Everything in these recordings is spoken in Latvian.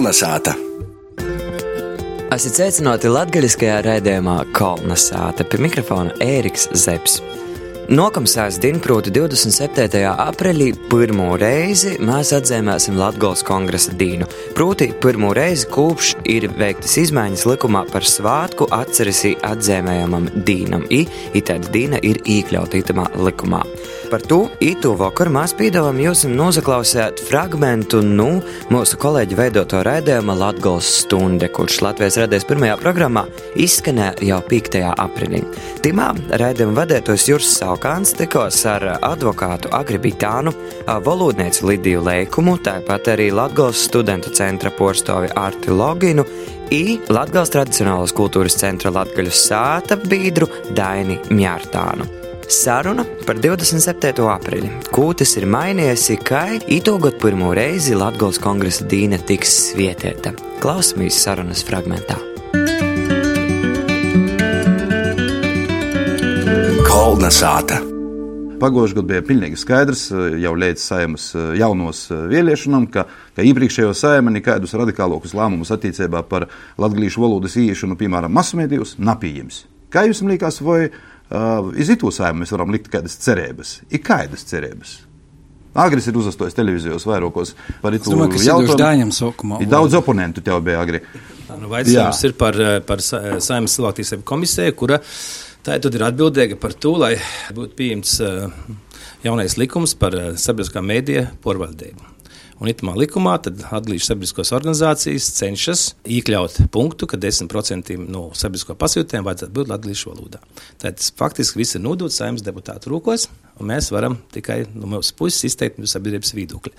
Kolnesāta! Esat sveicināti latgaļiskajā raidījumā Kolnesāta pie mikrofona Ēriks Zepsi. Nokamsās Dienprūti 27. aprīlī pirmo reizi mēs atzīmēsim Latvijas kongresa dīnu. Proti, pirmo reizi kopš ir veiktas izmaiņas likumā par svātku atceresī atzīmējamam dīnam, i, i tāda dīna ir iekļauta itamā likumā. Par to īto vakaru mēs piedāvājam jums nozaklausīt fragmentu no nu, mūsu kolēģi veidoto raidījuma Latvijas stunde, kurš Latvijas radijas pirmajā programmā izskanēja jau 5. aprīlī. Timā raidījuma vadītājs Juris Saukāns tikos ar advokātu Agribitānu, valodnieci Lidiju Leikumu, tāpat arī Latvijas studentu centra porstovi Arti Loginu i Latvijas tradicionālās kultūras centra Latgaļu sāta bīdru Daini Mjārtānu. Saruna par 27. aprīli. Kūtis ir mainījies, kā itūgot pirmo reizi Latvijas kongresa dīna tiks svietēta. Klausamies sarunas fragmentā. Kolna sāta. Pagājušajā gadā bija pilnīgi skaidrs, jau līdz saimas jaunos vēlēšanām, ka, ka iepriekšējo saima nekādus radikālākus lēmumus attiecībā par latviešu valodas ieiešanu, piemēram, masmedijos, napījums. Kā jums liekas, vai iz itu saimu mēs varam likt kādas cerības? Ir kādas cerības? Agris ir uzastojis televīzijos vairākos par itu jautājumu. Ir daudz oponentu tev bija agri. Nu, Vaicājums ir par, par saimnes cilvēktiesību komisiju, kura tā tad ir atbildīga par to, lai būtu pieņemts jaunais likums par sabiedriskā mēdīja porvaldību. Un itamā likumā atglīšu sabiedriskos organizācijas cenšas iekļaut punktu, ka 10% no sabiedrisko pasūtījumiem vajadzētu būt latviešu valodā. Tātad faktiski viss ir nodots saimnes deputātu rokos, un mēs varam tikai no mūsu puses izteikt sabiedrības viedokli.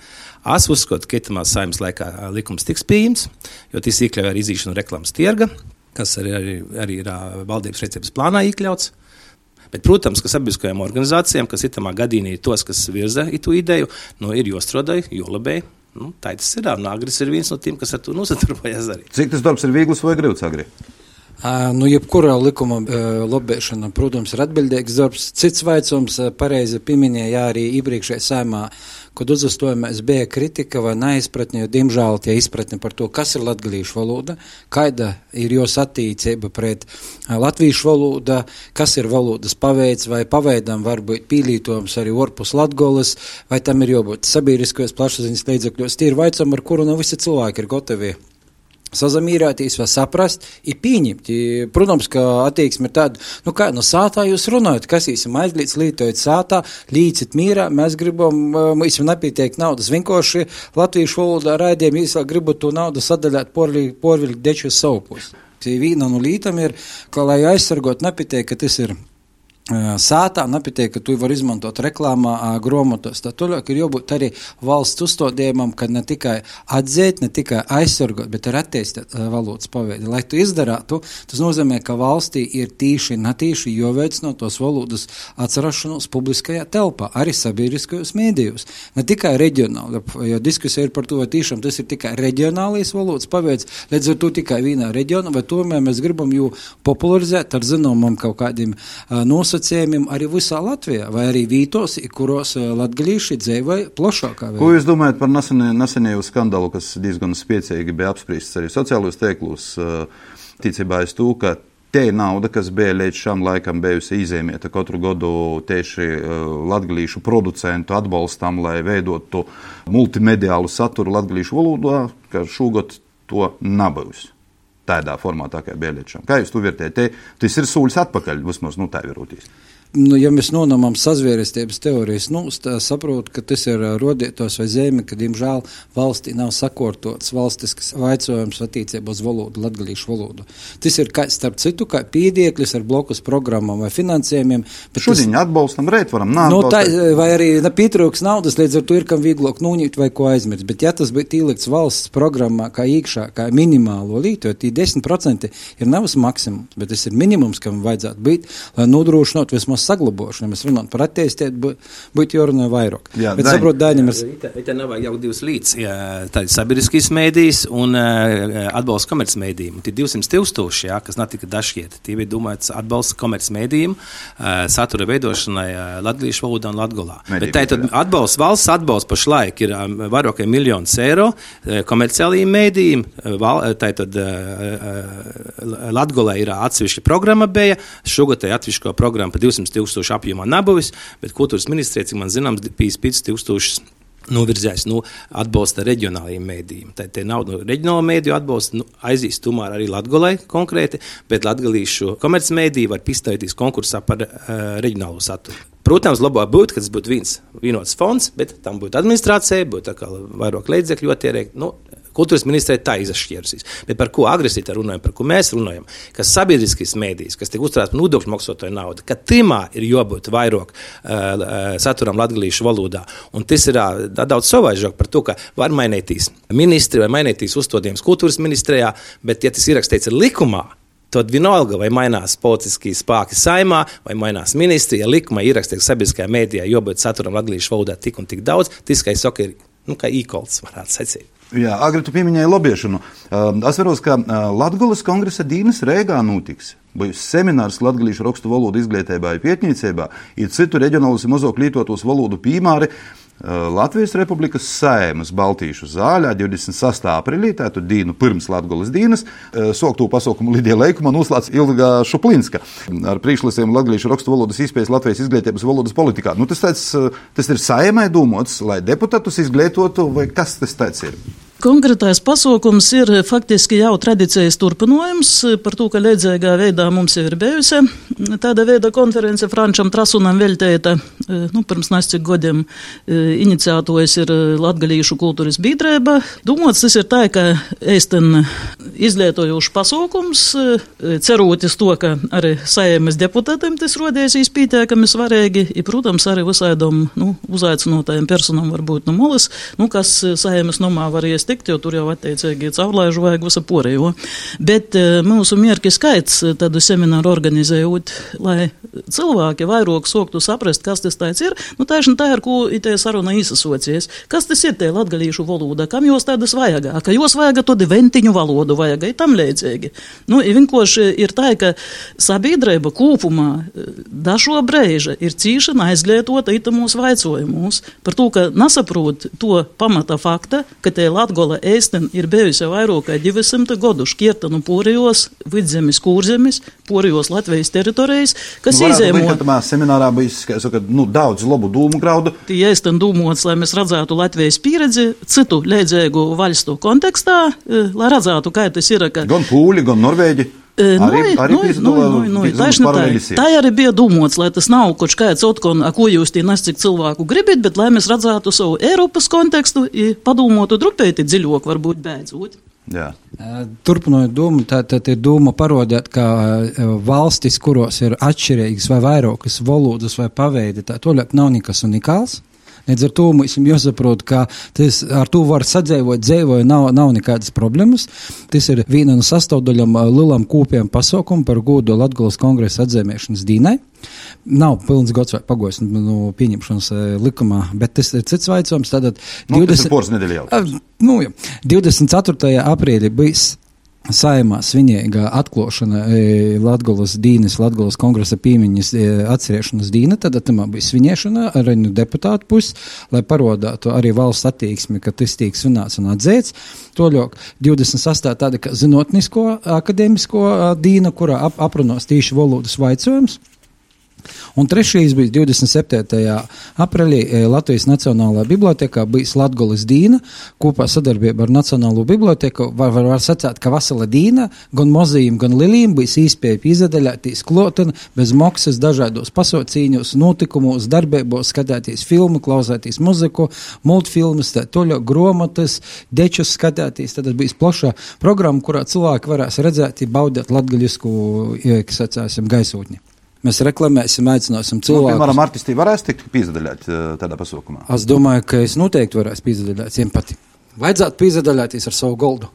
Es uzskatu, ka itamā saimnes laikā likums tiks pieņemts, jo tas iekļauj arī izīšanu reklāmas tirga, kas arī, arī, arī ir valdības rīcības plānā iekļauts. Bet, protams, ka sabiedriskajām organizācijām, kas itamā gadījumā ir tos, kas virza itu ideju, nu, ir jāstrādā, jālabē. Nu, tā tas ir. Nāgris ir viens no tiem, kas ar to nosadarbojas arī. Cik tas darbs ir viegls vai grūts agri? Nu, jebkurā likuma lobēšana, protams, ir atbildīgs darbs. Cits vaicums pareizi pieminēja arī iepriekšējā sēmā kad uzastojamais bija kritika vai neizpratne, jo, diemžēl, tie izpratne par to, kas ir latgalīšu valoda, kāda ir jos attīcība pret latviešu valoda, kas ir valodas paveids, vai paveidam var būt pīlītojums arī orpus latgolas, vai tam ir jābūt sabiedriskajos plašsaziņas līdzekļos. Tie ir vaicam, ar kuru no visi cilvēki ir gatavi sazamīrēties, vai saprast, ir pieņemt. Protams, ka attieksme ir tāda, nu kā, no sātā jūs runājat, kas īsim aizglīts, lītojat sātā, līdzit mīrā, mēs gribam, mēs jau nepietiek naudas, vienkārši latviešu valodā raidiem, jūs vēl gribat to naudu sadaļāt porviļu deču saupus. Vīna no lītam ir, ka, lai aizsargot, nepietiek, ka tas ir sātā nepietiek, ka tu vari izmantot reklāmā, grāmatos. Tad tālāk ir jābūt arī valsts uzstādījumam, ka ne tikai atzīt, ne tikai aizsargot, bet arī attīstīt valodas paveidi. Lai tu izdarātu, tas nozīmē, ka valstī ir tīši, netīši jāveicina tos valodas atcerašanos publiskajā telpā, arī sabiedriskajos mēdījos. Ne tikai reģionāli, jo diskusija ir par to, vai tiešām tas ir tikai reģionālais valodas paveids, līdz ar to tikai vienā reģionā, vai tomēr mēs gribam jū popularizēt ar zināmam kaut kādiem nosacījumiem nosacījumiem arī visā Latvijā, vai arī vītos, kuros eh, latgalīši dzīvoja plašākā veidā. Ko jūs domājat par nesenēju skandālu, kas diezgan spiecīgi bija apspriests arī sociālos tēklos, eh, ticībā es to, ka Te nauda, kas bija līdz šam laikam bijusi izēmieta katru gadu tieši uh, latgalīšu producentu atbalstam, lai veidotu multimediālu saturu latgalīšu valodā, ka šogad to nebūs tādā formātā, kā šim. Kā jūs to vērtējat? Tas ir solis atpakaļ, vismaz nu, tā ir rūtīs nu, ja mēs nonākam sazvērestības teorijas, nu, saprotu, ka tas ir rodietos vai zeme, ka, diemžēl, valstī nav sakortots valstisks vaicojums attiecībā uz valodu, latgalīšu valodu. Tas ir, kā, starp citu, kā pīdieklis ar blokus programmām vai finansējumiem. Šodien tas, atbalstam, rēt varam nākt. Nu, tā, vai arī ne, pietrūks naudas, līdz ar to ir, kam vieglāk nūņīt vai ko aizmirst. Bet, ja tas būtu ielikts valsts programmā kā īkšā, kā minimālo lītu, jo tie 10% ir nevis maksimums, bet tas ir minimums, kam vajadzētu būt, lai nodrošinātu vismaz tās saglabošanu. Ja mēs runājam par attīstību, būtu jārunā vairāk. Jā, Bet, saprot, Dainim ir. Tā nevajag jau divas līdz. Tā ir sabiedriskīs mēdīs un atbalsts komercmēdījiem. Tie 200 tūkstoši, jā, kas netika dažkiet, tie bija domāts atbalsts komercmēdījiem, satura veidošanai latviešu valodā un latgolā. Mediju Bet tā ir atbalsts, valsts atbalsts pašlaik ir vairāk kā miljonus eiro komerciālajiem mēdījiem. Tā ir tad Latgolē ir atsevišķa programma bija, šogad tai atsevišķo programmu par 200 tūkstošu apjomā nabuvis, bet kultūras ministrija, cik man zināms, 55 tūkstošus novirzījis nu, atbalsta reģionālajiem mēdījiem. Tā te nav nu, reģionāla mēdīju atbalsta, nu, aizies tomēr arī Latgolai konkrēti, bet latgalīšu komercmēdīji var pistoties konkursā par uh, reģionālo saturu. Protams, labāk būtu, ka tas būtu viens vienots fonds, bet tam būtu administrācija, būtu vairāk līdzekļu attierēt. Nu, Kultūras ministrija tā izšķirsīs. Bet par ko agresīvi runājam, par ko mēs runājam? Kas sabiedriskais mēdījis, kas tiek uzturēts par nodokļu maksātāju naudu, ka timā ir jābūt vairāk uh, saturam latviešu valodā. Un tas ir uh, daudz savaižāk par to, ka var mainīties ministri vai mainīties uzstādījums kultūras ministrijā, bet ja tas ir rakstīts likumā, Tad vienalga, vai mainās politiskie spēki saimā, vai mainās ministrija, likumā ierakstīts sabiedriskajā mēdījā, jo būtu saturam latviešu valodā tik un tik daudz. Tas, kā es saku, ir nu, kā īkolts, varētu secēt. Jā, agri tu pieminēji lobiešanu. Uh, es varos, ka uh, Latgulas kongresa Dīnas Rēgā notiks. Būs seminārs latviešu rakstu valodu izglītībā, pētniecībā, ir citu reģionālus mazo lietotos valodu piemēri. Uh, Latvijas Republikas Sēmas Baltīšu zālē 26. aprīlī, tātad dienu pirms Latvijas dienas, uh, soktu pasaukumu Lidija Leikuma noslēdz Ilga Šuplinska ar priekšlasiem latviešu rakstu valodas izpējas Latvijas izglītības valodas politikā. Nu, tas, tāds, uh, tas ir saimai domāts, lai deputātus izglītotu, vai kas tas tāds ir? Konkrētais pasaukums ir faktiski jau tradīcijas turpinājums par to, ka līdzīgā veidā mums jau ir bijusi tāda veida konference Frančam Trasunam veltēta, nu, pirms nescik gadiem iniciētojas ir Latgalīšu kultūras biedrība. Domāts, tas ir tā, ka eisten izlietojuši pasaukums, ceroties to, ka arī saimas deputātiem tas rodies izpītēkami svarīgi, i, protams, arī visādom, nu, uzaicinotajiem personam varbūt no molas, nu, kas saimas nomā var iestikt, jo tur jau attiecīgi caurlaižu vajag visu porējo. Bet mūsu mierki skaits tādu semināru organizējot, lai cilvēki vairāk soktu saprast, kas tas tāds ir, nu, tieši tā ir, ko itē saruna īsasocies. Kas tas ir tie latgalīšu valoda, kam jūs tādas vajag? Ka jūs vajag to ventiņu valodu, vajag arī tam līdzīgi. Nu, vienkārši ir tā, ka sabiedrība kopumā dažo brēža ir cīšana aizlietota itamos vaicojumos par to, ka nesaprot to pamata fakta, ka tie Latgola ēsten ir bijusi vairāk kā 200 gadu šķirta no porijos, vidzemes, kūrzemes, porijos Latvijas teritorijas, kas Nu, izēmo. būt, ka seminārā kā saka, nu, daudz labu dūmu graudu. Tie ēsten dūmots, lai mēs redzētu Latvijas pieredzi citu līdzīgu valstu kontekstā, eh, lai redzētu, kā tas ir. Ka, Gan pūļi, gan norvēģi. E, Arī, nu, arī nu, piedalās nu, nu, zinām, taisni tā, tā arī bija domāts, lai tas nav kaut kāds otkon, ko jūs tie nes cik cilvēku gribat, bet lai mēs redzētu savu Eiropas kontekstu, i padomātu drupēti dziļāk, varbūt beidzot. Jā. Turpinot domu, tā, tā ir doma parodēt, ka valstis, kuros ir atšķirīgas vai vairākas valodas vai paveidi, tā toļāk nav nekas unikāls. Līdz ar to mums jāsaprot, ka tas ar to var sadzīvot, dzīvot, nav, nav nekādas problēmas. Tas ir viena no sastāvdaļām lielam kopiem pasaukumam par godu Latvijas kongresa atzīmēšanas dīnai. Nav pilns gads vai pagojis no pieņemšanas likumā, bet tas ir cits vaicājums. Tātad Nu, tas ir poras nedēļa jau. Ah, Nu, jā. 24. aprīlī bijis saimā svinīga atklāšana e, Latvijas Dīnes, Latvijas kongresa piemiņas e, atcerēšanas dīna. Tad tam bija svinēšana arī no deputātu puses, lai parodātu arī valsts attieksmi, ka tas tiek svinēts un atzīts. Toļok 28. tāda zinātnisko akadēmisko a, dīna, kurā ap, aprunās tīši valodas vaicojums. Un trešais bija 27. aprīlī e, Latvijas Nacionālajā bibliotekā bijis Latgolas Dīna, kopā sadarbība ar Nacionālo biblioteku. Var, var, var sacēt, ka Vasala Dīna gan mozīm, gan lilīm bija īspēja izadaļāties kloteni bez maksas dažādos pasaucīņos, notikumos, darbībos, skatīties filmu, klausēties muziku, multfilmas, toļo gromatas, dečus skatīties. Tad bija plaša programma, kurā cilvēki varēs redzēt, baudīt latgaļisku, kas sacēsim, gaisotni. Mēs reklamēsim, aicināsim Nu, cilvēku. piemēram, artisti varēs tikt pīzdaļāt tādā pasaukumā. Es domāju, ka es noteikti varēšu pīzdaļāt viņiem pati. Vajadzētu pīzdaļāties ar savu goldu.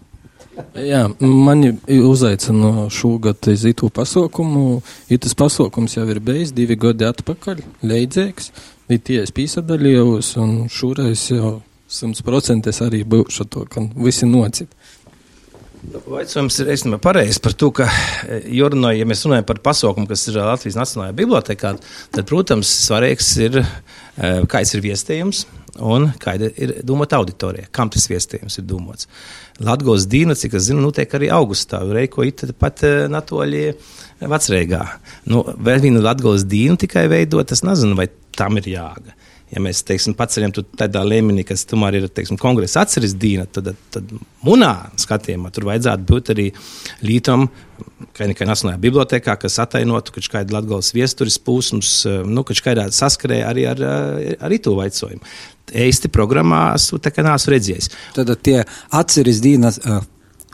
Jā, mani uzaicina šogad uz itu pasaukumu. Itas pasaukums jau ir bijis divi gadi atpakaļ, leidzīgs. Vitie es pīsadaļījos, un šoreiz jau simts procenties arī būšu to, ka visi nocīt. Vaicājums ir īstenībā pareizs par to, ka, Jurno, ja mēs runājam par pasaukumu, kas ir Latvijas Nacionālajā bibliotekā, tad, protams, svarīgs ir, kāds ir viestījums un kāda ir domāta auditorija, kam tas viestījums ir domāts. Latgos dīna, cik es zinu, notiek arī augustā, reiko it pat natoļie vecreigā. Nu, vēl vienu Latgos dīnu tikai veidot, es nezinu, vai tam ir jāga ja mēs teiksim, paceļam to tādā līmenī, kas tomēr ir teiksim, kongresa atceres dīna, tad, tad munā skatījumā tur vajadzētu būt arī lītam, nekā Nacionālajā bibliotekā, kas atainotu, ka kāda latgales viesturis pūsums, nu, ka kādā saskarē arī ar, ar to vaicojumu. Eisti programmā esmu tā kā nāsu redzējis. Tad tie atceres dīnas. Uh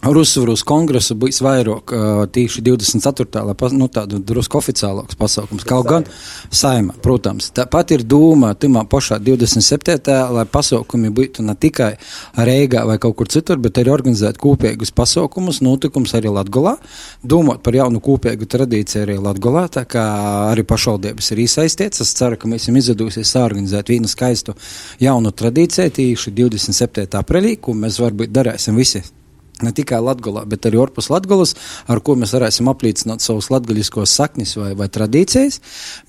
Rusvaros kongresu būs vairāk tīši 24. lai pas, nu, tādu drusku oficiālāks pasaukums. Kaut gan saima, protams, tāpat ir doma timā pašā 27. lai pasaukumi būtu ne tikai Reigā vai kaut kur citur, bet arī organizēt kopīgus pasaukumus, notikums arī Latgolā, domāt par jaunu kopīgu tradīciju arī Latgolā, tā kā arī pašvaldības ir iesaistīts. Es ceru, ka mēs esam izdevusies sāorganizēt vienu skaistu jaunu tradīciju tīši 27. aprīlī, ko mēs varbūt darēsim visi ne tikai Latvijā, bet arī ārpus Latvijas, ar ko mēs varēsim apliecināt savus latgaļiskos saknes vai, vai tradīcijas.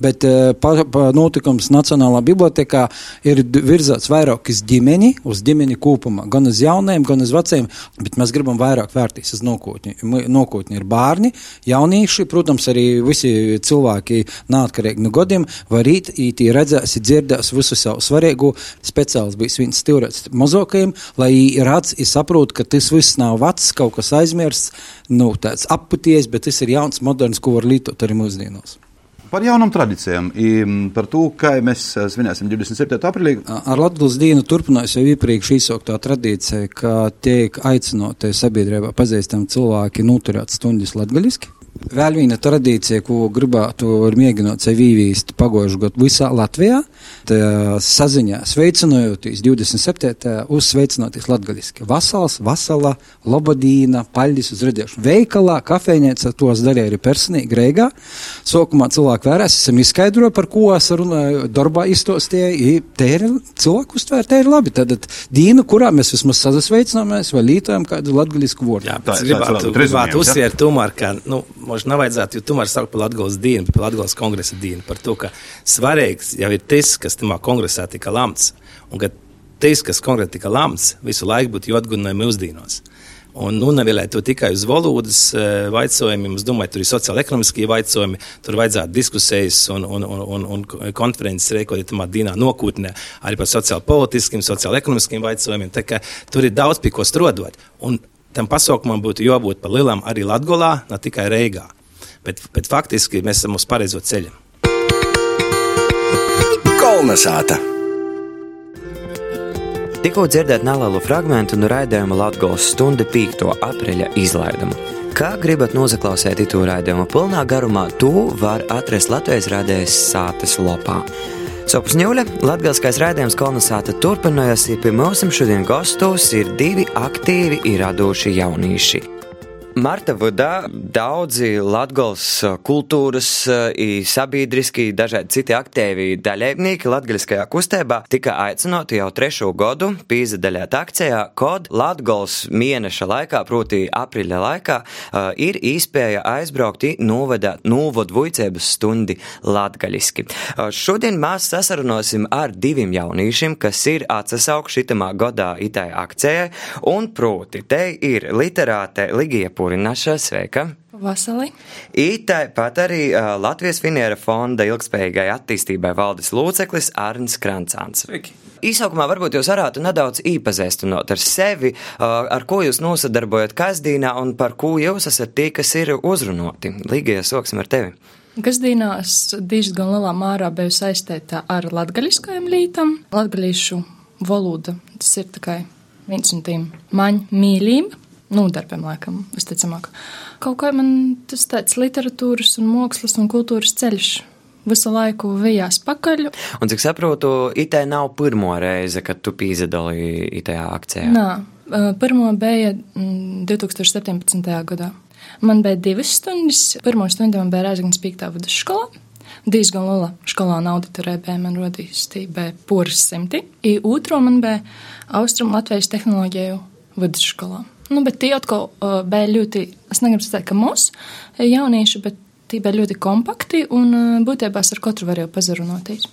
Bet eh, pa, pa notikums Nacionālā bibliotekā ir virzīts vairāk uz ģimeni, uz ģimeni kopumā, gan uz jauniem, gan uz veciem, bet mēs gribam vairāk vērtīs uz nākotni. Nākotni ir bērni, jaunieši, protams, arī visi cilvēki neatkarīgi no godiem, var rīt īti redzēs, dzirdēs visu savu svarīgu, speciāls bijis viens stilrēts mazākajiem, lai redz, saprot, ka tas viss nav vecs, kaut kas aizmirsts, nu, tāds apputies, bet tas ir jauns, moderns, ko var lietot arī mūsdienās. Par jaunām tradīcijām, par to, kā mēs eh, svinēsim 27. aprīlī. Ar Latvijas dienu turpinās jau iepriekš izsauktā tradīcija, ka tiek aicināti sabiedrībā pazīstami cilvēki noturēt stundas latgaļiski. Vēl viena tradīcija, ko gribētu mēģināt sev īvīst pagājušajā gadā visā Latvijā, tā saziņā sveicinoties 27. uzsveicinoties latgaliski. Vasals, vasala, lobodīna, paļģis uz redzēšanu. Veikalā, kafejnīca tos darīja arī personīgi Reigā. Sokumā cilvēki vērās, esam izskaidroju, par ko es runāju, darbā iztostīju, te ir cilvēku uztvēr, te ir labi. Tad dīna, kurā mēs vismaz sazasveicināmies vai lītojam kādu latgalisku vārdu. Jā, tā, gribētu, gribētu uzsvērt tomēr, ka, nu, Mums nevajadzētu tomēr saukt par Latvijas dienu, par Latvijas kongresa dienu, par to, ka svarīgs jau ir tas, kas tajā kongresā tika lemts, un ka tas, kas kongresā tika lemts, visu laiku būtu jāatgādina mūsdienos. Un nu, nevēlēt to tikai uz valodas jautājumiem. Es domāju, tur ir sociāla-ekonomiskie jautājumi, tur vajadzētu diskusijas un, un, un, un, un konferences rīkot tamā dienā nokūtnē arī par sociāla-politiskiem, sociāla-ekonomiskiem jautājumiem. Tur ir daudz pie ko strodot. Un tam pasaukumam būtu jābūt par lielam arī Latvijā, ne tikai Reigā. Bet, bet faktiski mēs esam uz pareizo ceļu. Kolnesāta! Tikko dzirdēt nelielu fragment no raidījuma Latvijas stunda 5. aprīļa izlaidumu. Kā gribat noklausīt itu raidījumu pilnā garumā, to var atrast Latvijas radijas sātes lopā. Sopusņūļa, latgalskais raidījums kolonizāta turpinājas, pie mums šodien gastos ir divi aktīvi ir radoši jaunieši. Marta Vudā daudzi latgals kultūras, sabiedriski, dažādi citi aktīvi daļēvnieki latgaļskajā kustībā tika aicināti jau trešo godu pīzadaļāt akcijā, kod latgals mēneša laikā, proti aprīļa laikā, ir īspēja aizbraukt novadāt novod vuicēbas stundi latgaļiski. Šodien mēs sasarunosim ar diviem jaunīšiem, kas ir atsasaukši šitamā godā itai akcijai, un proti, te ir literāte Ligija Purinaša, sveika! Vasali. Tāpat arī uh, Latvijas Finiera fonda ilgspējīgai attīstībai valdes loceklis Arns Krancāns. Sveiki! Īsākumā varbūt jūs varētu nedaudz iepazīstināt ar sevi, uh, ar ko jūs nosadarbojat kasdīnā un par ko jūs esat tie, kas ir uzrunāti. Līgajā soksim ar tevi. Kasdīnā es diezgan lielā mērā biju saistīta ar latgaļiskajiem lītam, latgaļīšu valoda. Tas ir tikai viens no tiem maņu mīļiem nu, darbiem, laikam, visticamāk. Kaut kā man tas tāds literatūras un mākslas un kultūras ceļš visu laiku vijās pakaļ. Un cik saprotu, itē nav pirmo reize, kad tu pīzadalīji itajā akcijā. Nā, Pirmo bija 2017. gadā. Man bija divas stundas. Pirmo stundu man bija Rēzgans Pīktā vidusskolā. Diezgan liela skolāna auditorija bija man rodījis, tī bija puras simti. I otro man bija Austrum Latvijas tehnoloģiju vidusskolā. Nu, bet tie atkal uh, bija ļoti, es negribu teikt, ka mūsu jaunieši, bet tie bija ļoti kompakti un uh, būtībā ar katru varēja pazarunāties.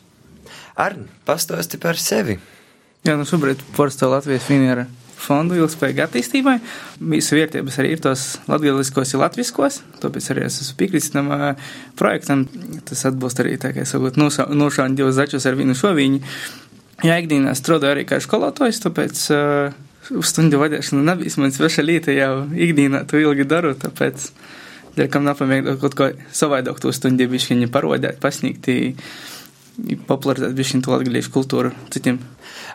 Arni, pastāsti par sevi. Jā, nu šobrīd Forsta Latvijas finiera fondu ilgspējīgai attīstībai. Visu vērtības arī ir tos latviskos, ir latviskos, tāpēc arī es esmu piekritis tam uh, projektam. Tas atbilst arī tā, kā es saku, nošāņu divus začus ar vienu šoviņu. Jā, ikdienā strādāju arī kā skolotājs, tāpēc uh, stundu vadīšana nebija mans veša lieta jau ikdienā, to ilgi daru, tāpēc, ja kam napamēģināt kaut ko savādāk to stundu bišķiņi parodēt, pasniegt, popularizēt bišķiņu to latgaliešu kultūru citiem.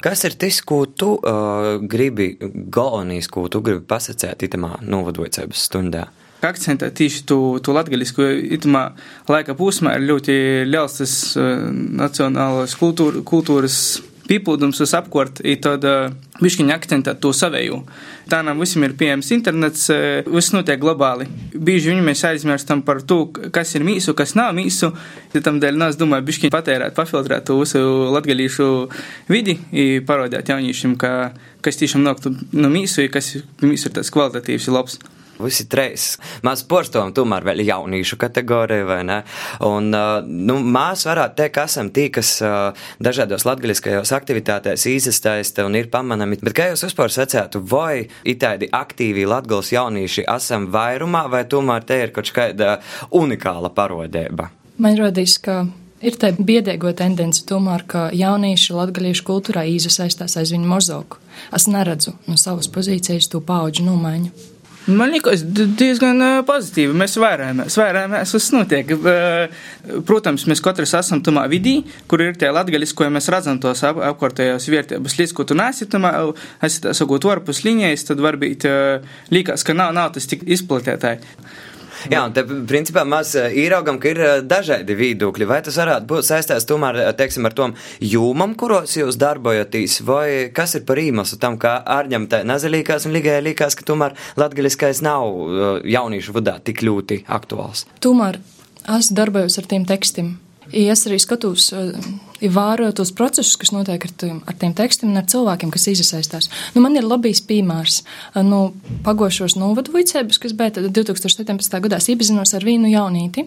Kas ir tas, ko tu uh, gribi, galvenais, ko tu gribi pasakāt itamā novadojumības stundā? Akcentē tieši tu, tu latgaļisku, itamā laika posmā ir ļoti liels tas uh, nacionālās kultūra, kultūras pīpūdums uz apkort, ir tad uh, bišķiņa akcentēt to savēju. Tā nav visam ir pieejams internets, viss notiek globāli. Bieži viņi mēs aizmirstam par to, kas ir mīsu, kas nav mīsu. Ja tam dēļ nāc domāju bišķiņa patērēt, pafiltrēt to visu latgalīšu vidi, parodēt jauniešiem, ka, kas tiešām nāk no mīsu, kas mīsu ir tas kvalitatīvs, ir labs. Visi trīs. Mēs porstojam tomēr vēl jauniešu kategoriju, vai ne? Un, nu, mēs varētu teikt, ka esam tī, kas dažādos latgaliskajos aktivitātēs īsastaista un ir pamanami. Bet kā jūs vispār sacētu, vai itādi aktīvi latgals jaunieši esam vairumā, vai tomēr te ir kaut kāda unikāla parodēba? Man rodīs, ka ir tā biedēgo tendence tomēr, ka jaunieši latgaliešu kultūrā īsasaistās aiz viņu mozoku. Es neredzu no savas pozīcijas to paudžu nomaiņu. Man liekas, diezgan pozitīvi. Mēs vairāmies, vairāmies, kas notiek. Protams, mēs katrs esam tamā vidī, kur ir tie latgaļas, ko mēs redzam tos ap, apkārtējos vērtības. Līdz, ko tu nesi tamā, esi sakot, varpus līnijas, tad varbūt liekas, ka nav, nav tas tik izplatītāji. Jā, un te principā mēs ieraugam, ka ir dažādi viedokļi. Vai tas varētu būt saistās tomēr, teiksim, ar tom jūmam, kuros jūs darbojaties, vai kas ir par īmasu tam, ka ārņem te nazalīkās un ligai līkās, ka tomēr latgaliskais nav jauniešu vadā tik ļoti aktuāls? Tomēr es darbojos ar tiem tekstiem. Ja es arī skatos, ja vēroju tos procesus, kas notiek ar, tiem, ar tiem tekstiem un ar cilvēkiem, kas iesaistās. Nu, man ir labīs piemērs. Nu, pagošos novadu vicēbus, kas bija 2017. gadā, iepazinos ar vienu jaunīti.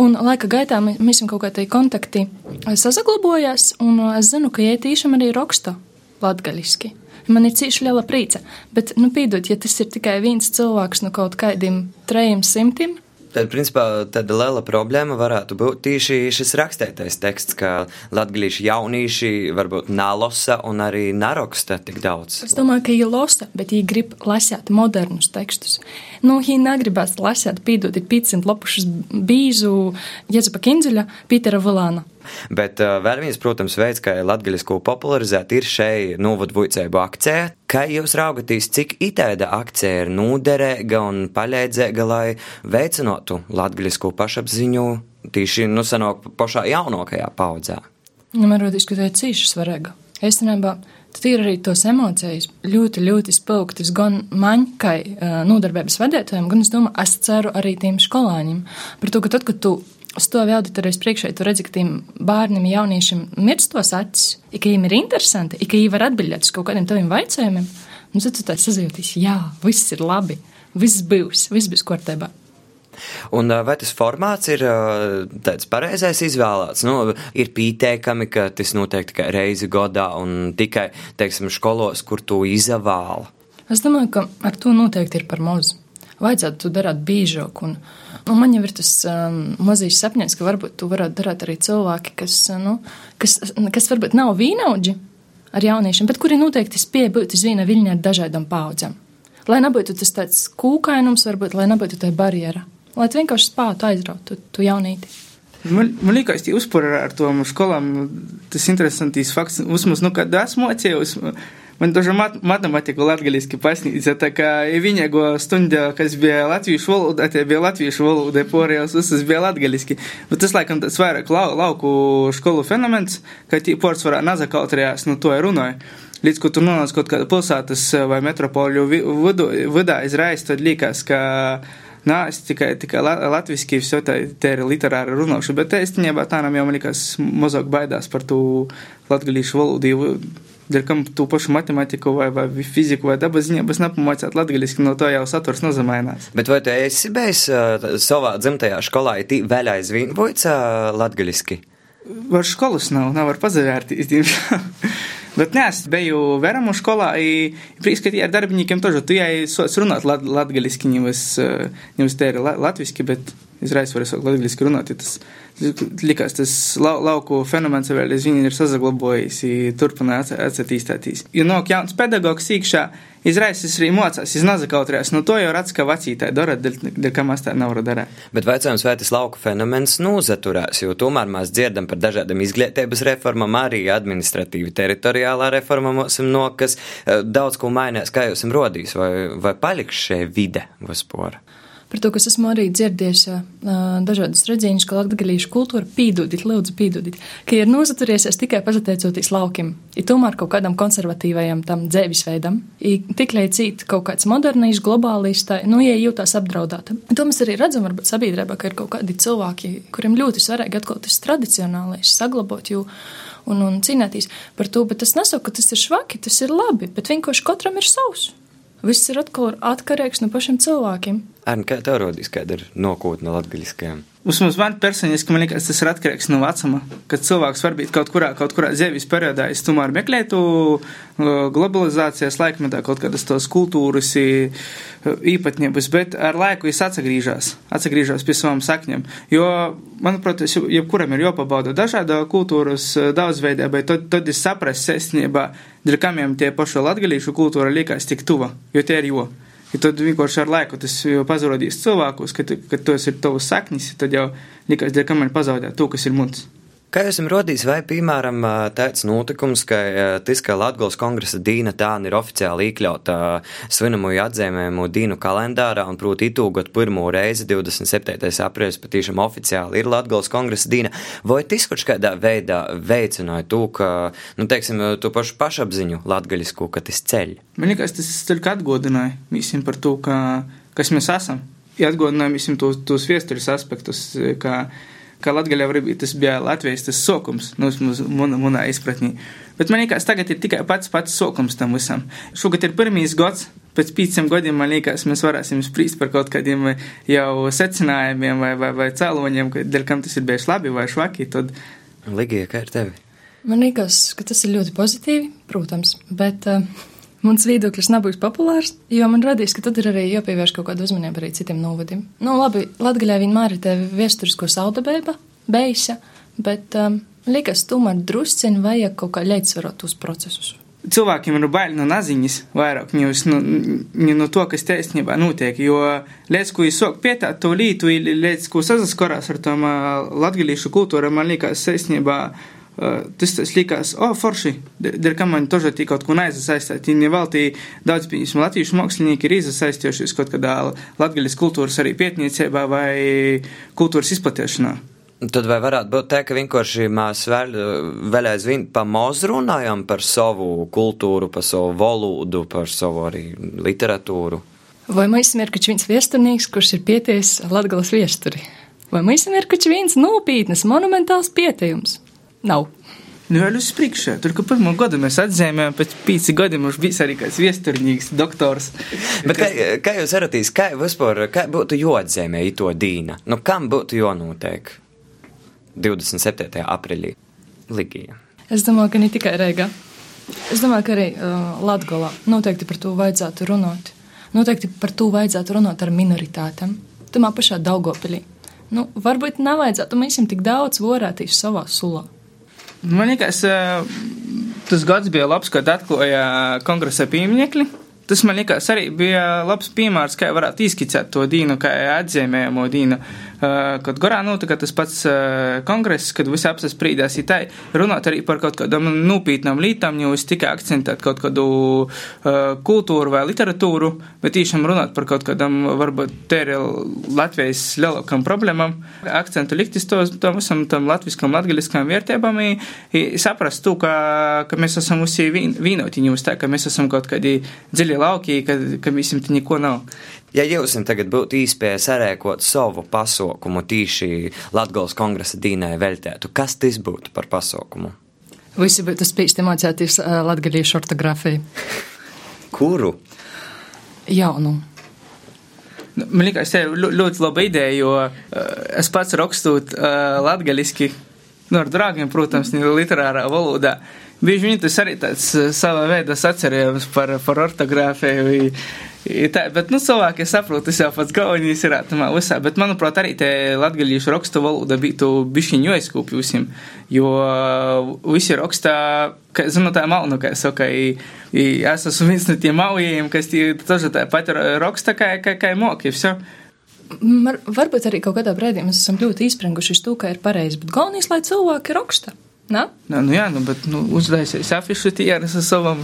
Un laika gaitā mēs esam kaut kādi kontakti sasaglabojās, un es zinu, ka jai tīšām arī raksta latgaļiski. Man ir cīši liela prīca, bet, nu, pīdot, ja tas ir tikai viens cilvēks no kaut kādiem trejiem simtiem, Tad, principā, tāda liela problēma varētu būt tieši šis rakstētais teksts, ka latgalīši jaunieši varbūt nalosa un arī naraksta tik daudz. Es domāju, ka viņi losa, bet viņi grib lasīt modernus tekstus. Nu, viņi negribas lasīt, pīdot, ir 500 lapušas bīzu Jezepa Kinzeļa, Pītera Vilāna. Bet uh, vēl viens, protams, veids, kā latgaļisku popularizēt, ir šeit novadvuicēbu akcija. Kā jūs raugatīs, cik itēda akcija ir nūderīga un paļēdzīga, lai veicinātu latgaļisku pašapziņu tīši, nu, sanāk pašā jaunākajā paudzē? Nu, man rodīs, ka tā ir cīši svarīga. Īstenībā tad ir arī tos emocijas ļoti, ļoti spilgtas gan man, kā uh, nodarbības vadītājiem, gan es domāju, es ceru arī tiem skolāņiem. Par to, ka tad, kad tu stāvi auditorijas priekšā, tu redzi, ka tiem bērniem, jauniešiem mirst tos acis, ka viņiem ir interesanti, ka viņi var atbildēt uz kaut kādiem taviem jautājumiem. Un tad tu tā sajūties, jā, viss ir labi, viss būs, viss būs kārtībā. Un vai tas formāts ir tāds pareizais izvēlēts? Nu, ir pieteikami, ka tas notiek tikai reizi gadā un tikai, teiksim, skolos, kur to izvēla. Es domāju, ka ar to noteikti ir par mazu. Vajadzētu to darīt biežāk. Un, nu, man jau ir tas um, mazs sapnis, ka varbūt to varētu darīt arī cilvēki, kas, nu, kas, kas varbūt nav vīnauģi ar jauniešiem, bet kuri noteikti spēj būt uz viena viļņa ar dažādām paudzēm. Lai nebūtu tas tāds kūkainums, varbūt, lai nebūtu tā barjera, lai vienkārši spētu aizraut to, to jaunīti. Man, man liekas, ka uzpūra ar to skolām tas interesantīs fakts. Uzmaz, nu, kad esmu atcēlus, man dažu mat matematiku latgaliski pasnīca, tā kā viņago stunda, kas bija latviešu valoda, tie bija latviešu valoda, porējās visas bija latgaliski. Bet tas, laikam, tas vairāk lau, lauku skolu fenomens, ka tī portsvarā nazakautrējās, nu to ir runāja. Līdz, ko tu nonāc kaut kāda pilsētas vai metropoļu vidā izraisa, tad liekas, ka Nā, es tikai, tikai latviski visu tā, te ir literāra runāšana, bet īstenībā tā nam jau man liekas mazāk baidās par to latgalīšu valodu. Dēļ kam tu pašu matemātiku vai, vai fiziku vai dabas ziņas nepamācāt latgaliski, no to jau saturs nezamainās. Bet vai tu esi bijis uh, savā dzimtajā skolā, tī vēl aizvien būts uh, latgaliski? Var skolas nav, nevar pazavērtīt, diemžēl. Bet nē, es biju Veramu skolā, i prieks, ka tie ar darbiniekiem tožu, tu jai soc runāt lat, latgaliski, nevis, nevis te ir latviski, bet izraisa var sākt latgaliski runāt, ja tas likās, tas lau, lauku fenomens vēl aizvien ir sazaglabojis, turpina atsatīstātīs. Ja nāk jauns pedagogs īkšā, izraisīs arī mocās, iz nazakautrēs, nu to jau redz, ka vecītāji dara, dēļ kā mēs tā nevaru darīt. Bet vecājums vai tas lauku fenomens nozaturās, jo tomēr mēs dzirdam par dažādām izglītības reformām, arī administratīvi teritoriālā reforma mums no, kas daudz ko mainās, kā jūs esam rodījis, vai, vai paliks šie vide vispār par to, kas esmu arī dzirdējis dažādas redzīņas, ka latgadījušu kultūra pīdudit, lūdzu pīdudit, ka ir nozaturiesies tikai pateicoties laukim, ir tomēr kaut kādam konservatīvajam tam dzēvisveidam, ir tik leicīt kaut kāds modernīšu globālistai, nu, ja jūtās apdraudāta. To mēs arī redzam, varbūt sabiedrībā, ka ir kaut kādi cilvēki, kuriem ļoti svarīgi atkal tas tradicionālais saglabāt, jo un, un cīnīties par to, bet tas nesaka, ka tas ir švaki, tas ir labi, bet vienkārši katram ir savs. Viss ir atkal atkarīgs no pašiem cilvēkiem. Ar kā tev rodīs, kāda ir nokūtne latgaļiskajām? Vismaz man personiski man liekas, tas ir atkarīgs no vecuma, kad cilvēks varbūt kaut kurā, kaut kurā dzīves periodā es tomēr meklētu globalizācijas laikmetā kaut kādas tos kultūras īpatnības, bet ar laiku es atsagrīžās, atsagrīžās pie savām sakņiem, jo, manuprāt, jebkuram ir jopabauda dažāda kultūras daudzveidība, bet tad, tad es saprastu sestniebā, dēļ kamiem tie paši latgalīšu kultūra liekas tik tuva, jo tie ir jo. Ja tad vienkārši ar laiku tas pazaudīs cilvēkus, kad, kad tos ir tavs saknis, tad jau likās, ka man pazaudē to, kas ir mums. Kā jūs esat rodījis, vai, piemēram, tāds notikums, ka tas, ka Latvijas kongresa dīna tāna ir oficiāli iekļauta svinamoju atzīmējumu dīnu kalendārā, un, proti, itūgot pirmo reizi 27. aprīlis patīšām oficiāli ir Latvijas kongresa dīna, vai tas kaut kādā veidā veicināja to, ka, nu, teiksim, to pašu pašapziņu latgaļisku, ka tas ceļ? Man liekas, tas tikai atgādināja visiem par to, ka, kas mēs esam. Ja atgādināja visiem tos, tos vēstures aspektus, ka ka Latgaļā varbūt tas bija Latvijas tas sokums, nu, manā, manā izpratnī. Bet man liekas, tagad ir tikai pats pats sokums tam visam. Šogad ir pirmīs gads, pēc pieciem gadiem, man liekas, mēs varēsim spriest par kaut kādiem jau secinājumiem vai, vai, vai cēloņiem, dēļ kam tas ir bijis labi vai švaki. Tad... Ligija, kā ir tevi? Man liekas, ka tas ir ļoti pozitīvi, protams, bet uh, mans viedoklis nebūs populārs, jo man radīs, ka tad ir arī jāpievērš kaut kāda uzmanība arī citiem novadiem. Nu, labi, Latgaļā vienmēr ir te viesturisko saudabēba, beisa, bet um, liekas, tomēr drusciņi vajag kaut kā līdzsvarot tos procesus. Cilvēkiem ir bail no naziņas vairāk, nevis no, no to, kas taisnībā notiek, jo līdz, ko es sāku pietāt to lītu, līdz, ko sazaskarās ar tom uh, latgalīšu kultūru, man liekas, taisnībā tas, tas likās, o, oh, forši, dēļ kam man tožā tī kaut ko neaizasaistīt. Viņi veltī daudz, piemēram, latviešu mākslinieki ir izasaistījušies kaut kādā latgaļas kultūras arī pietniecībā vai kultūras izplatīšanā. Tad vai varētu būt tā, ka vienkārši mēs vēl, vēl aizvien pa maz runājam par savu kultūru, par savu valodu, par savu arī literatūru? Vai mēs esam ir kaut viens viesturnīgs, kurš ir pieties Latgales viesturi? Vai mēs esam ir kaut viens nopietnas, monumentāls pietējums? Nav. Nu, vēl uz priekšu, tur, ka pirmo gadu mēs atzīmējām, pēc pīci gadiem mums bija arī kāds viesturnīgs doktors. Bet kā, kā jūs varatīs, kā vispār, kā būtu jāatzīmē to dīna? Nu, kam būtu jānotiek 27. aprīlī Ligija? Es domāju, ka ne tikai Reigā. Es domāju, ka arī uh, Latgolā noteikti par to vajadzētu runāt. Noteikti par to vajadzētu runāt ar minoritātēm. Tamā pašā Daugopilī. Nu, varbūt nevajadzētu mēs tik daudz vorētīs savā sulā. Man liekas, tas gads bija labs, kad atklāja kongresa pieminiekļi. Tas man liekas arī bija labs piemērs, kā varētu izskicēt to dīnu, kā atzīmējamo dīnu. Kad Gorā notika tas pats kongress, kad visi apsasprīdās, ir tā runāt arī par kaut kādām nopietnām lietām, jo es tikai akcentēt kaut kādu kultūru vai literatūru, bet tiešām runāt par kaut kādām, varbūt, te ir Latvijas lielākām problēmām, akcentu likt uz to, tam visam tam latviskam, latgaliskām vērtībām, saprast to, ka, ka mēs esam visi vienoti, nevis tā, ka mēs esam kaut kādi dziļi lauki, ka, ka visam te neko nav. Ja jums tagad būtu iespēja sarēkot savu pasaukumu tīši Latgales kongresa dīnai veltētu, kas tas būtu par pasaukumu? Visi būtu spīsti mācēties uh, latgalīšu ortogrāfiju. Kuru? Jaunu. Nu, man liekas, tā ir ļoti laba ideja, jo uh, es pats rakstot uh, latgaliski, nu, ar draugiem, protams, literārā valodā. Bieži vien tas arī tāds uh, sava veida sacerējums par, par ortogrāfiju. Tā, bet, nu, cilvēki saprot, tas jau pats galvenais ir atamā visā, bet, manuprāt, arī te latgalīšu rakstu valoda būtu bišķiņu aizkūpjusim, jo visi rakstā, ka, zinu, tā malnu, kā saka, es esmu viens no tiem maujiem, kas tie tažu tā pat raksta, kā, kā, kā moki, visu. Varbūt arī kaut kādā brīdī mēs esam ļoti izprenguši to, ka ir pareizi, bet galvenais, lai cilvēki raksta. Nā? Nā, nu jā, nu, bet nu, uztaisījis afišu tieras ar savam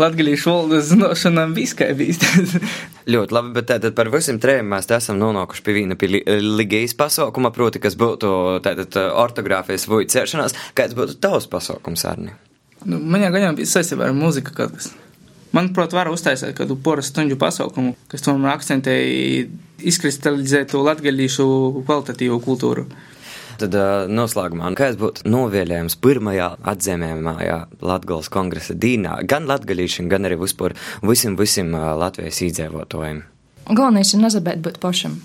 latgalīšu valodas zināšanām viskaibīs. Ļoti labi, bet tātad par visiem trījiem mēs esam nonākuši pie viena pie ligijas pasaukuma, proti, kas būtu tātad ortogrāfijas vai cēršanās. Kāds būtu tavs pasaukums, Arni? Nu, man jau gaņām bija saistībā ar mūziku kaut kas. Manuprāt, var uztaisīt kādu poras stundu pasaukumu, kas tomēr akcentēja izkristalizētu latgalīšu kvalitatīvu kultūru. Tad uh, noslēgumā, kāds būtu novēlējums pirmajā atzīmējumā Latvijas kongresa dīnā, gan latgalīšiem, gan arī vispār visiem, visiem uh, Latvijas iedzīvotājiem? Galvenais ir nezabēt būt pašam.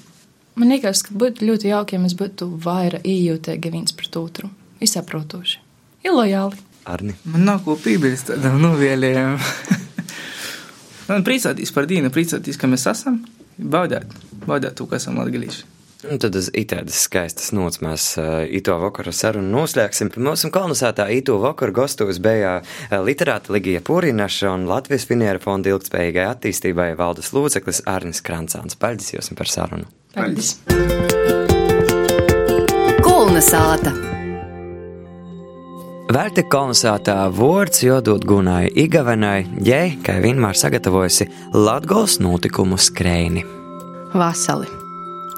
Man liekas, ka būtu ļoti jauki, ja mēs būtu vairāk ījūtīgi viens pret otru, izsaprotoši, ir lojāli. Arni. Man nav ko piebilst tādam novēlējumam. Man priecāties par dīnu, priecāties, ka mēs esam, baudēt, baudēt to, ka esam latgalīši. Un tad uz itādas skaistas nots mēs uh, ito vakaru sarunu noslēgsim. Mūsu kolonizētā ito vakaru gastos bija uh, literāta Ligija Pūrinaša un Latvijas Finiera fonda ilgspējīgai attīstībai valdes lūdzeklis Arnis Krancāns. Paldies jums par sarunu. Paldies. Kolonizēta. Vērti kolonizētā vārds jodot Gunai Igavenai, jai, kā vienmēr sagatavojusi Latgols notikumu skrēni. Vasali.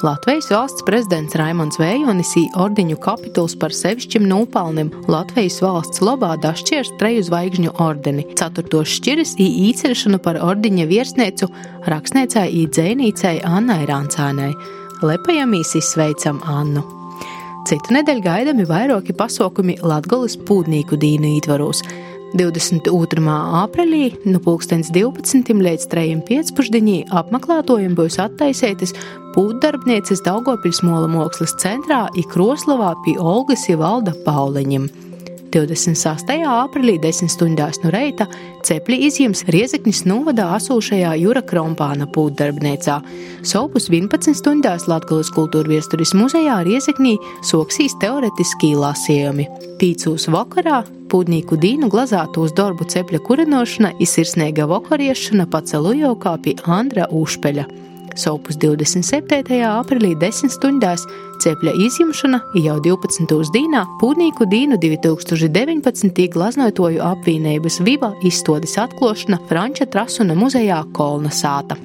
Latvijas valsts prezidents Raimons Vējonis ordeņu kapituls par sevišķim nopelnim Latvijas valsts labā dašķiers treju zvaigžņu ordeni. Ceturtos šķiris ir īceršanu par ordeņa virsniecu rakstniecei i dzēnīcei Annai Rāncānai. Lepajamīs izsveicam Annu. Citu nedēļu gaidami vairāki pasākumi Latgolas pūdnīku dīnu ītvaros. 22. aprīlī no 2012. līdz 3.5. apmeklētājiem būs attaisītas pūdarbnieces Daugopils Mola mākslas centrā Ikroslavā pie Olgas Ivalda Pauliņiem. 26. aprīlī 10 stundās no reita cepļi izjams Riezeknis novadā asūšajā Jūra Krompāna pūdarbniecā. Sopus 11 stundās Latgalas kultūra viesturis muzejā Riezeknī soksīs teoretiskī lasījumi. Pīcūs vakarā pūdnīku dīnu glazātos darbu cepļa kurinošana ir sirsnīga vakariešana pacelujokā pie Andra Užpeļa. Sopus 27. aprīlī 10 stundās cepļa izjumšana jau 12. dīnā Pūnīku dīnu 2019. glaznotoju apvienības Viva izstādes atklāšana Franča Trasuna muzejā Kolna sāta.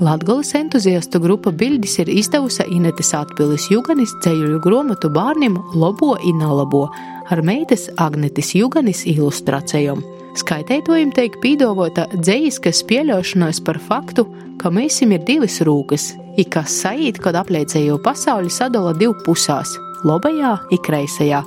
Latgolas entuziastu grupa Bildis ir izdevusi Inetes atpilis Juganis ceļu grāmatu bērniem Lobo un Nalabo ar meitas Agnetes Juganis ilustrācijām. Skaitētojiem tiek pīdovota dzējiskas pieļaušanos par faktu, ka mēsim ir divas rūkas, i kas sajūt, kad apliecējo pasauli sadala divu pusās - labajā un kreisajā.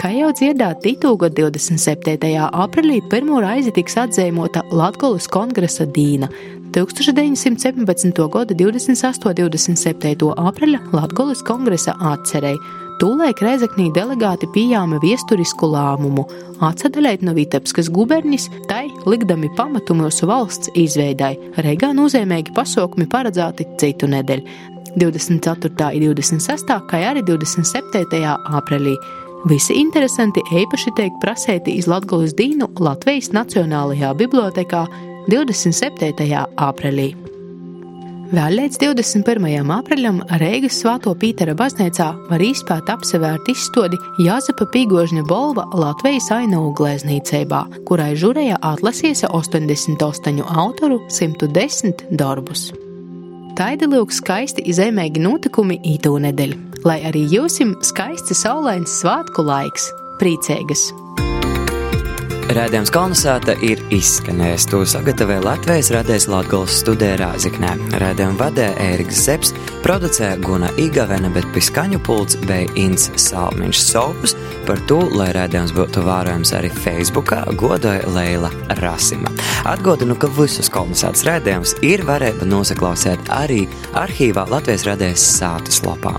Kā jau dzirdēt, Titūga 27. aprīlī pirmo reizi tiks atzīmota Latvijas kongresa dīna. 1917. gada 28. un 27. aprīļa Latvijas kongresa atcerēja. Tūlēk Reizeknī delegāti pieņēma viesturisku lēmumu atsadalīt no Vitebskas guberņas, tai likdami pamatu mūsu valsts izveidai. Reigā nozīmīgi pasaukumi paredzēti citu nedēļu. 24. un 26. kā arī 27. aprīlī. Visi interesanti īpaši tiek prasēti iz Latvijas dīnu Latvijas Nacionālajā bibliotekā 27. aprīlī. Vēl līdz 21. aprīlim Reigas Svāto Pītera baznīcā var izpēt apsevērt izstodi Jāzepa Pīgožņa bolva Latvijas ainavu glēznīcībā, kurai žurēja atlasīja 88 autoru 110 darbus. Taidi lūk skaisti izēmēgi notikumi ītū nedēļu, lai arī jūsim skaisti saulains svātku laiks, priecīgas! Rādījums kolonizēta ir izskanējis. To sagatavoja Latvijas radijas Latvijas studijā Rāziknē. Rādījumu vadīja Ēriks Zepsi, producēja Guna Igavena, bet pie skaņu pults bija Inns Salmiņš Sopus. Par to, lai rādījums būtu vērojams arī Facebookā, godoja Leila Rasima. Atgādinu, ka visus kolonizētas rādījumus ir varēja nosaklausīt arī arhīvā Latvijas radijas sātas lapā.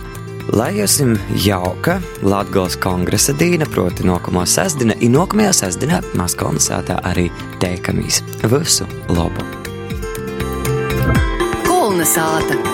Lai jums jauka Latvijas kongresa dīna, proti, nākamā sestdiena, ir nākamajā sestdienā Maskavas sētā arī teikamies. Visu labu! Kolna sāta!